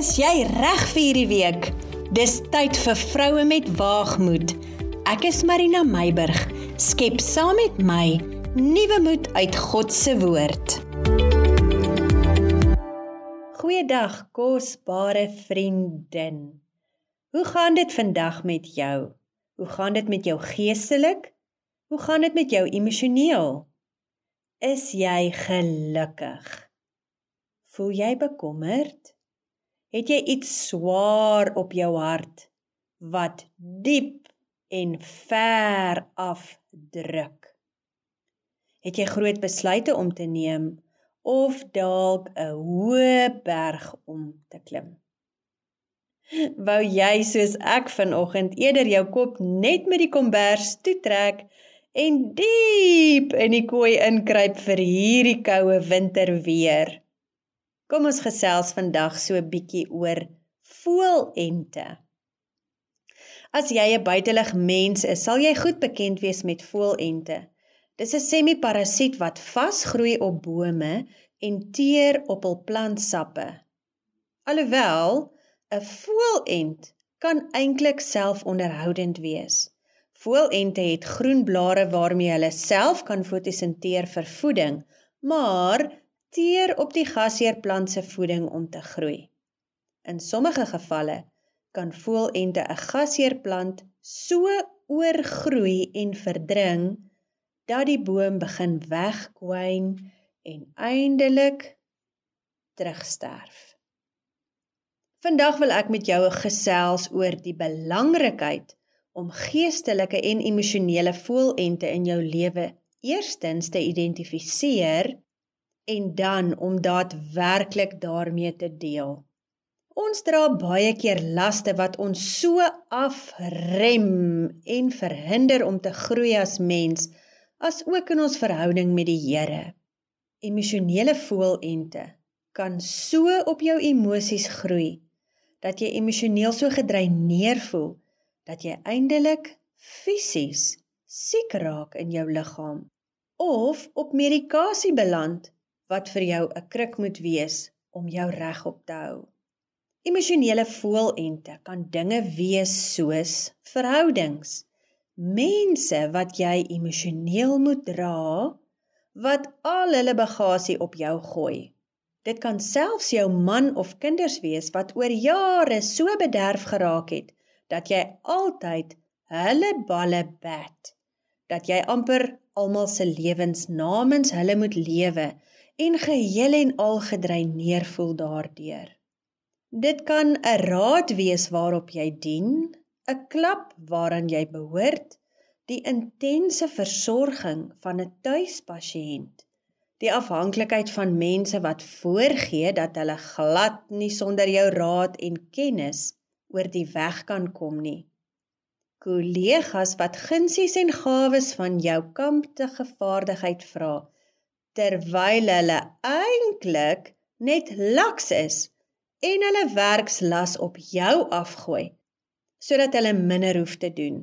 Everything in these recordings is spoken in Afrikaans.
Is jy reg vir hierdie week? Dis tyd vir vroue met waagmoed. Ek is Marina Meiburg. Skep saam met my nuwe moed uit God se woord. Goeiedag, kosbare vriendin. Hoe gaan dit vandag met jou? Hoe gaan dit met jou geestelik? Hoe gaan dit met jou emosioneel? Is jy gelukkig? Voel jy bekommerd? Het jy iets swaar op jou hart wat diep en ver af druk? Het jy groot besluite om te neem of dalk 'n hoë berg om te klim? Wou jy soos ek vanoggend eerder jou kop net met die kombers toetrek en diep in die kooi inkruip vir hierdie koue winterweer? Kom ons gesels vandag so 'n bietjie oor voelente. As jy 'n buitelug mens is, sal jy goed bekend wees met voelente. Dis 'n semi-parasiet wat vasgroei op bome en teer op hul plantsappe. Alhoewel 'n voelent kan eintlik selfonderhoudend wees. Voelente het groen blare waarmee hulle self kan fotosinteer vir voeding, maar teer op die gasheerplant se voeding om te groei. In sommige gevalle kan voelente 'n gasheerplant so oorgroei en verdring dat die boom begin wegkwyn en eindelik terugsterf. Vandag wil ek met jou gesels oor die belangrikheid om geestelike en emosionele voelente in jou lewe eerstens te identifiseer en dan om daadwerklik daarmee te deel. Ons dra baie keer laste wat ons so afrem en verhinder om te groei as mens, as ook in ons verhouding met die Here. Emosionele voelente kan so op jou emosies groei dat jy emosioneel so gedreineer voel dat jy eindelik fisies siek raak in jou liggaam of op medikasie beland wat vir jou 'n kruk moet wees om jou regop te hou. Emosionele voelente kan dinge wees soos verhoudings, mense wat jy emosioneel moet dra wat al hulle bagasie op jou gooi. Dit kan selfs jou man of kinders wees wat oor jare so bederf geraak het dat jy altyd hulle balle bat dat jy amper almal se lewens namens hulle moet lewe en geheel en al gedreineer voel daardeur. Dit kan 'n raad wees waarop jy dien, 'n klap waaraan jy behoort, die intense versorging van 'n tuispasiënt, die afhanklikheid van mense wat voorgee dat hulle glad nie sonder jou raad en kennis oor die weg kan kom nie. Kollegas wat gunsies en gawes van jou kampte vaardigheid vra terwyl hulle eintlik net laks is en hulle werkslas op jou afgooi sodat hulle minder hoef te doen.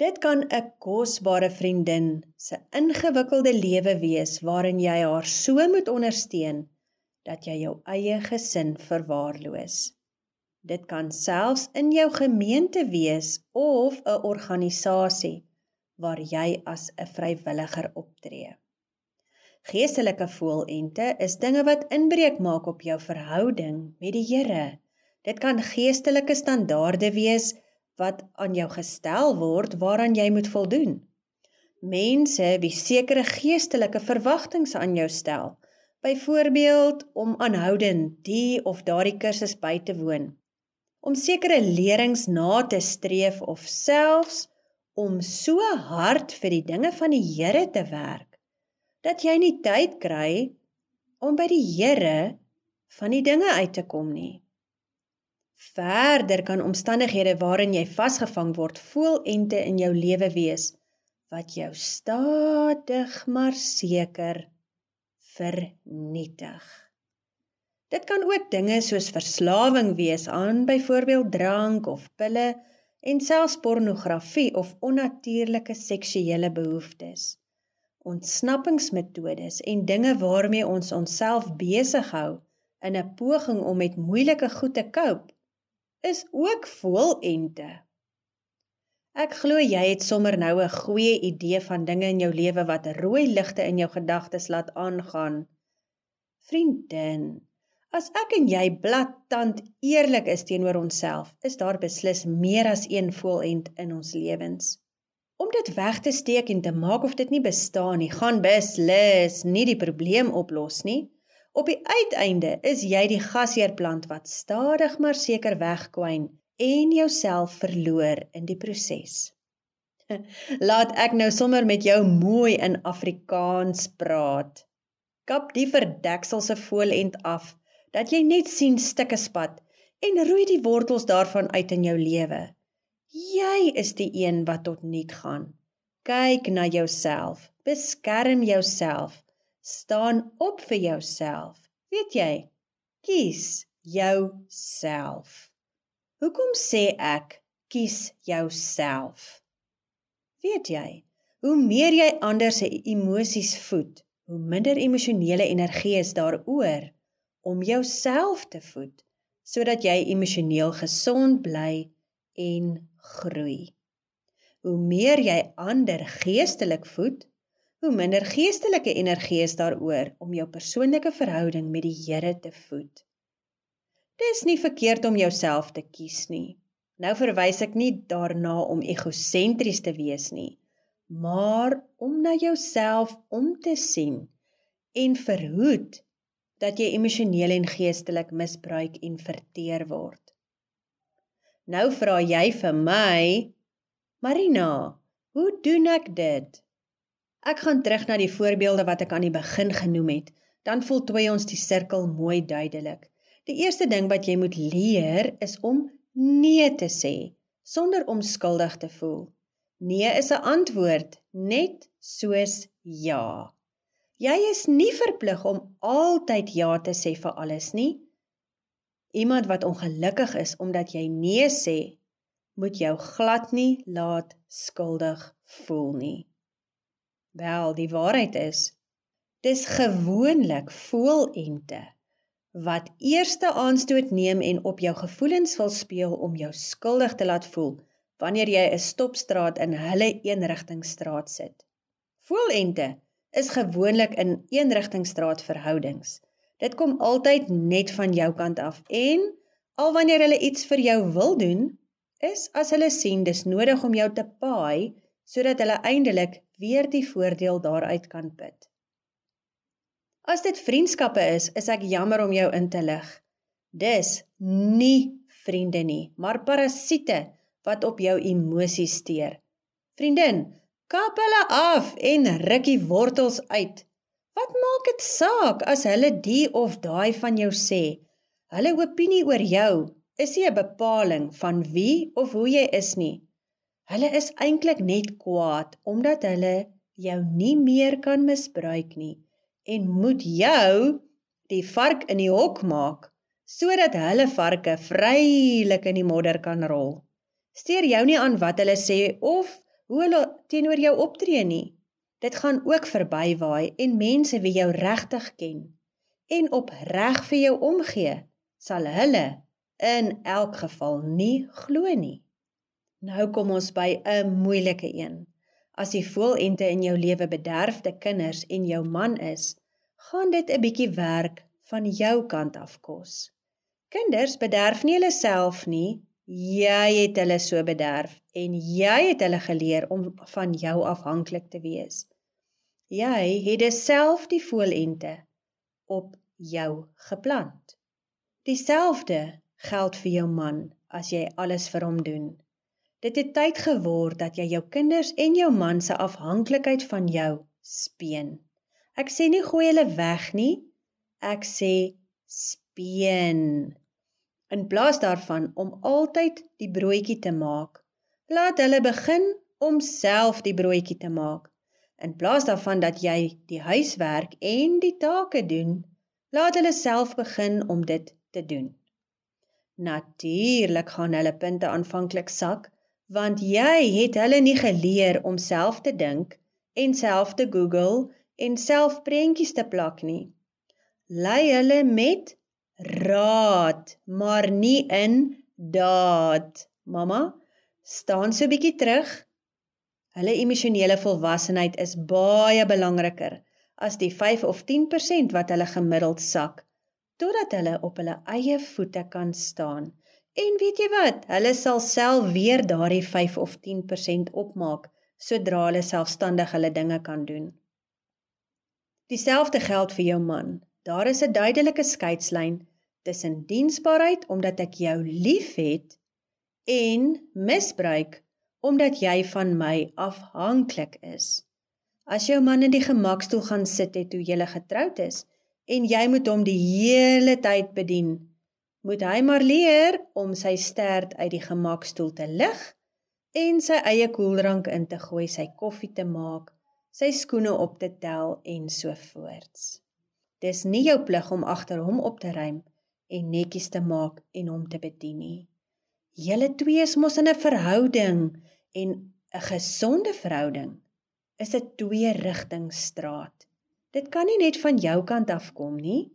Dit kan 'n kosbare vriendin se ingewikkelde lewe wees waarin jy haar so moet ondersteun dat jy jou eie gesin verwaarloos. Dit kan selfs in jou gemeente wees of 'n organisasie waar jy as 'n vrywilliger optree. Geestelike voelente is dinge wat inbreuk maak op jou verhouding met die Here. Dit kan geestelike standaarde wees wat aan jou gestel word waaraan jy moet voldoen. Mense wie sekere geestelike verwagtinge aan jou stel, byvoorbeeld om aanhoudend die of daardie kursus by te woon, om sekere lerings na te streef of selfs om so hard vir die dinge van die Here te werk dat jy nie tyd kry om by die Here van die dinge uit te kom nie. Verder kan omstandighede waarin jy vasgevang word, voelente in jou lewe wees wat jou stadig maar seker vernietig. Dit kan ook dinge soos verslawing wees aan byvoorbeeld drank of pille en selfs pornografie of onnatuurlike seksuele behoeftes ontsnappingsmetodes en dinge waarmee ons onsself besig hou in 'n poging om met moeilike goed te cope, is ook voelente. Ek glo jy het sommer nou 'n goeie idee van dinge in jou lewe wat rooi ligte in jou gedagtes laat aangaan. Vriendin, as ek en jy blaatant eerlik is teenoor onsself, is daar beslis meer as een voelent in ons lewens. Om dit weg te steek en te maak of dit nie bestaan nie, gaan beslis nie die probleem oplos nie. Op die uiteinde is jy die gasheerplant wat stadig maar seker wegkwyn en jouself verloor in die proses. Laat ek nou sommer met jou mooi in Afrikaans praat. Kap die verdekselse voelend af dat jy net sien stukke spat en roei die wortels daarvan uit in jou lewe. Jy is die een wat tot nik gaan. Kyk na jouself, beskerm jouself staan op vir jouself. Weet jy? Kies jouself. Hoekom sê ek kies jouself? Weet jy? Hoe meer jy ander se emosies voed, hoe minder emosionele energie is daaroor om jouself te voed sodat jy emosioneel gesond bly en groei. Hoe meer jy ander geestelik voed, hoe minder geestelike energie is daaroor om jou persoonlike verhouding met die Here te voed. Dis nie verkeerd om jouself te kies nie. Nou verwys ek nie daarna om egosentries te wees nie, maar om na jouself om te sien en verhoed dat jy emosioneel en geestelik misbruik en verteer word. Nou vra jy vir my, Marina, hoe doen ek dit? Ek gaan terug na die voorbeelde wat ek aan die begin genoem het. Dan voltooi ons die sirkel mooi duidelik. Die eerste ding wat jy moet leer is om nee te sê sonder om skuldig te voel. Nee is 'n antwoord, net soos ja. Jy is nie verplig om altyd ja te sê vir alles nie. Iemand wat ongelukkig is omdat jy nee sê, moet jou glad nie laat skuldig voel nie. Wel, die waarheid is dis gewoonlik voelente wat eerste aanstoot neem en op jou gevoelens wil speel om jou skuldig te laat voel wanneer jy 'n stopstraat in hulle eenrigtingstraat sit. Voelente is gewoonlik in eenrigtingstraat verhoudings. Dit kom altyd net van jou kant af en al wanneer hulle iets vir jou wil doen, is as hulle sien dis nodig om jou te paai sodat hulle eindelik weer die voordeel daaruit kan put. As dit vriendskappe is, is ek jammer om jou in te lig. Dis nie vriende nie, maar parasiete wat op jou emosies steur. Vriendin, kap hulle af en ruk die wortels uit. Wat maak dit saak as hulle die of daai van jou sê? Hulle opinie oor jou is nie 'n bepaling van wie of hoe jy is nie. Hulle is eintlik net kwaad omdat hulle jou nie meer kan misbruik nie en moet jou die vark in die hok maak sodat hulle varke vrylik in die modder kan rol. Steer jou nie aan wat hulle sê of hoe hulle teenoor jou optree nie. Dit gaan ook verbywaai en mense wie jou regtig ken en opreg vir jou omgee, sal hulle in elk geval nie glo nie. Nou kom ons by 'n moeilike een. As die voelente in jou lewe bederfde kinders en jou man is, gaan dit 'n bietjie werk van jou kant af kos. Kinders bederf nie hulle self nie, jy het hulle so bederf en jy het hulle geleer om van jou afhanklik te wees. Jy het self die voelente op jou geplant. Dieselfde geld vir jou man as jy alles vir hom doen. Dit het tyd geword dat jy jou kinders en jou man se afhanklikheid van jou speen. Ek sê nie gooi hulle weg nie. Ek sê speen. In plaas daarvan om altyd die broodjie te maak, laat hulle begin om self die broodjie te maak. In plaas daarvan dat jy die huiswerk en die take doen, laat hulle self begin om dit te doen. Natuurlik gaan hulle punte aanvanklik sak, want jy het hulle nie geleer om self te dink en self te Google en self prentjies te plak nie. Lei hulle met raad, maar nie in daad. Mamma, staan so 'n bietjie terug. Hulle emosionele volwassenheid is baie belangriker as die 5 of 10% wat hulle gemiddeld sak totdat hulle op hulle eie voete kan staan. En weet jy wat? Hulle sal self weer daardie 5 of 10% opmaak sodra hulle selfstandig hulle dinge kan doen. Dieselfde geld vir jou man. Daar is 'n duidelike skeidslyn tussen diensbaarheid omdat ek jou liefhet en misbruik omdat jy van my afhanklik is. As jou man in die gemakstoel gaan sit het toe jy getroud is en jy moet hom die hele tyd bedien, moet hy maar leer om sy stert uit die gemakstoel te lig en sy eie koeldrank in te gooi, sy koffie te maak, sy skoene op te tel en so voorts. Dis nie jou plig om agter hom op te ruim en netjies te maak en hom te bedien nie. Julle twee is mos in 'n verhouding en 'n gesonde verhouding is 'n twee-rigtingstraat. Dit kan nie net van jou kant af kom nie.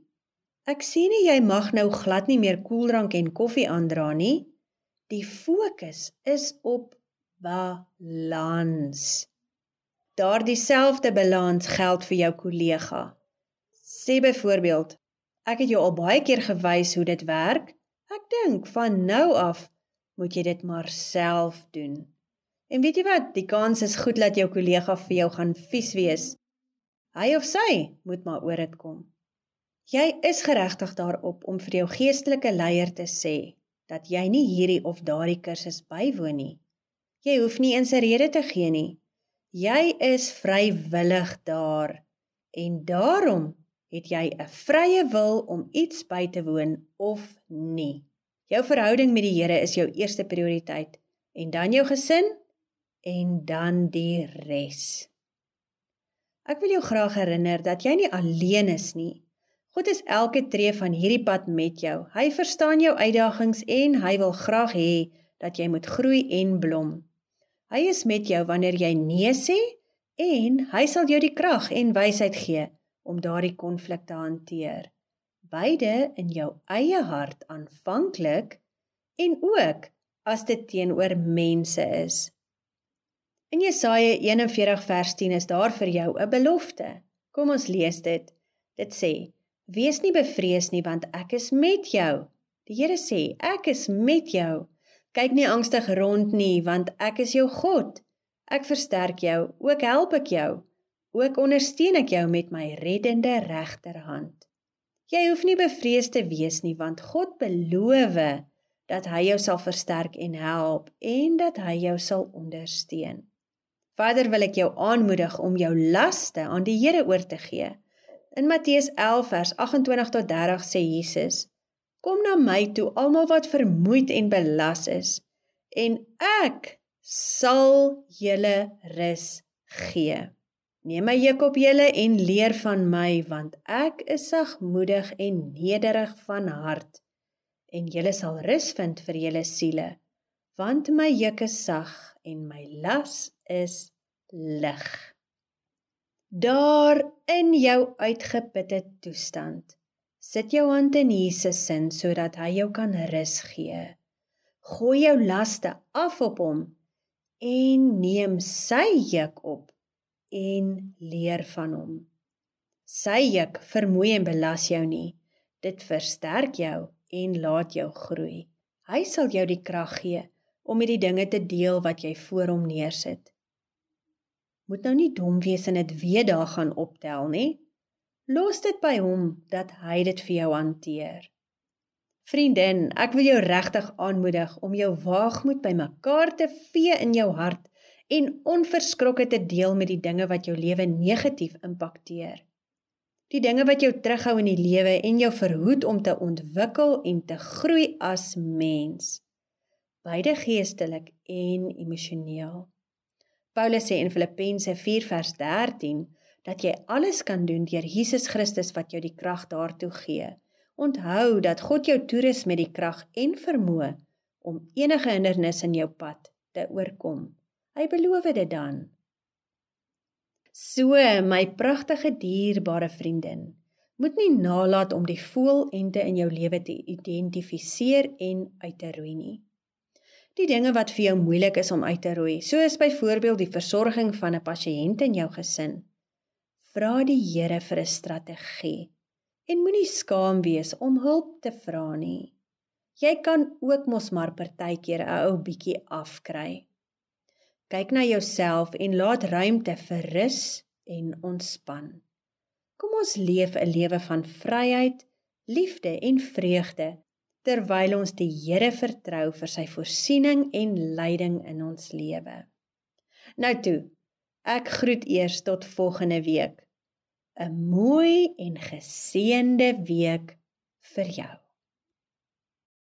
Ek sien nie jy mag nou glad nie meer koeldrank en koffie aandra nie. Die fokus is op balans. Daardie selfde balans geld vir jou kollega. Sê byvoorbeeld, ek het jou al baie keer gewys hoe dit werk. Ek dink van nou af moet jy dit maar self doen. En weet jy wat? Die kans is goed dat jou kollega vir jou gaan vies wees. Hy of sy moet maar oor dit kom. Jy is geregtig daarop om vir jou geestelike leier te sê dat jy nie hierdie of daardie kursus bywoon nie. Jy hoef nie eens 'n rede te gee nie. Jy is vrywillig daar en daarom het jy 'n vrye wil om iets by te woon of nie. Jou verhouding met die Here is jou eerste prioriteit en dan jou gesin en dan die res. Ek wil jou graag herinner dat jy nie alleen is nie. God is elke tree van hierdie pad met jou. Hy verstaan jou uitdagings en hy wil graag hê dat jy moet groei en blom. Hy is met jou wanneer jy nee sê en hy sal jou die krag en wysheid gee om daardie konflik te hanteer. Beide in jou eie hart aanvanklik en ook as dit teenoor mense is. In Jesaja 41 vers 10 is daar vir jou 'n belofte. Kom ons lees dit. Dit sê: Wees nie bevrees nie want ek is met jou. Die Here sê: Ek is met jou. Kyk nie angstig rond nie want ek is jou God. Ek versterk jou, ook help ek jou. Ook ondersteun ek jou met my reddende regterhand. Jy hoef nie bevrees te wees nie want God beloof dat hy jou sal versterk en help en dat hy jou sal ondersteun. Verder wil ek jou aanmoedig om jou laste aan die Here oor te gee. In Matteus 11 vers 28 tot 30 sê Jesus: Kom na my toe almal wat vermoeid en belas is en ek sal julle rus gee. Neem my juk op julle en leer van my want ek is sagmoedig en nederig van hart en julle sal rus vind vir julle siele want my juk is sag en my las is lig. Daar in jou uitgeputte toestand sit jou hand in Jesus se sodat hy jou kan rus gee. Gooi jou laste af op hom en neem sy juk op en leer van hom. Sy juk vermoei en belas jou nie. Dit versterk jou en laat jou groei. Hy sal jou die krag gee om met die dinge te deel wat jy voor hom neersit. Moet nou nie dom wees en dit weer daar gaan optel nie. Los dit by hom dat hy dit vir jou hanteer. Vriendin, ek wil jou regtig aanmoedig om jou waagmoed bymekaar te vee in jou hart en onverskrokke te deel met die dinge wat jou lewe negatief impakteer. Die dinge wat jou terughou in die lewe en jou verhoed om te ontwikkel en te groei as mens, beide geestelik en emosioneel. Paulus sê in Filippense 4 vers 13 dat jy alles kan doen deur Jesus Christus wat jou die krag daartoe gee. Onthou dat God jou toerus met die krag en vermoë om enige hindernis in jou pad te oorkom. Hy beloof dit dan. So, my pragtige dierbare vriendin, moet nie nalat om die voelente in jou lewe te identifiseer en uit te roei nie. Die dinge wat vir jou moeilik is om uit te roei, soos byvoorbeeld die versorging van 'n pasiënt in jou gesin, vra die Here vir 'n strategie en moenie skaam wees om hulp te vra nie. Jy kan ook mos maar partykeer 'n ou bietjie afkry. Kyk na jouself en laat ruimte vir rus en ontspan. Kom ons leef 'n lewe van vryheid, liefde en vreugde terwyl ons die Here vertrou vir sy voorsiening en leiding in ons lewe. Nou toe, ek groet eers tot volgende week. 'n Mooi en geseënde week vir jou.